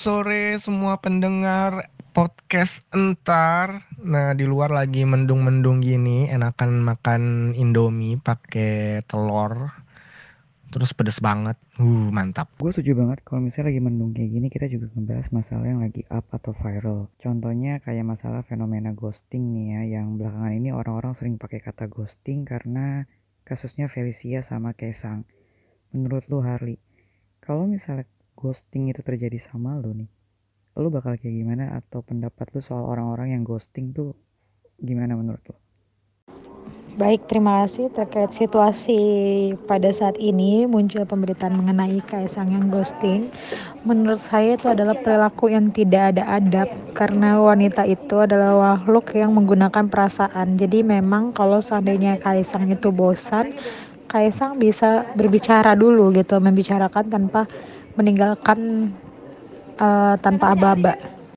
sore semua pendengar podcast entar. Nah, di luar lagi mendung-mendung gini, enakan makan Indomie pakai telur. Terus pedes banget. Uh, mantap. Gue setuju banget kalau misalnya lagi mendung kayak gini kita juga ngebahas masalah yang lagi up atau viral. Contohnya kayak masalah fenomena ghosting nih ya, yang belakangan ini orang-orang sering pakai kata ghosting karena kasusnya Felicia sama Kesang. Menurut lu Harley, kalau misalnya ghosting itu terjadi sama lu nih, lu bakal kayak gimana atau pendapat lu soal orang-orang yang ghosting tuh gimana menurut lu? Baik, terima kasih terkait situasi pada saat ini muncul pemberitaan mengenai Kaisang yang ghosting. Menurut saya itu adalah perilaku yang tidak ada adab karena wanita itu adalah makhluk yang menggunakan perasaan. Jadi memang kalau seandainya Kaisang itu bosan, Kaisang bisa berbicara dulu gitu, membicarakan tanpa meninggalkan uh, tanpa aba-aba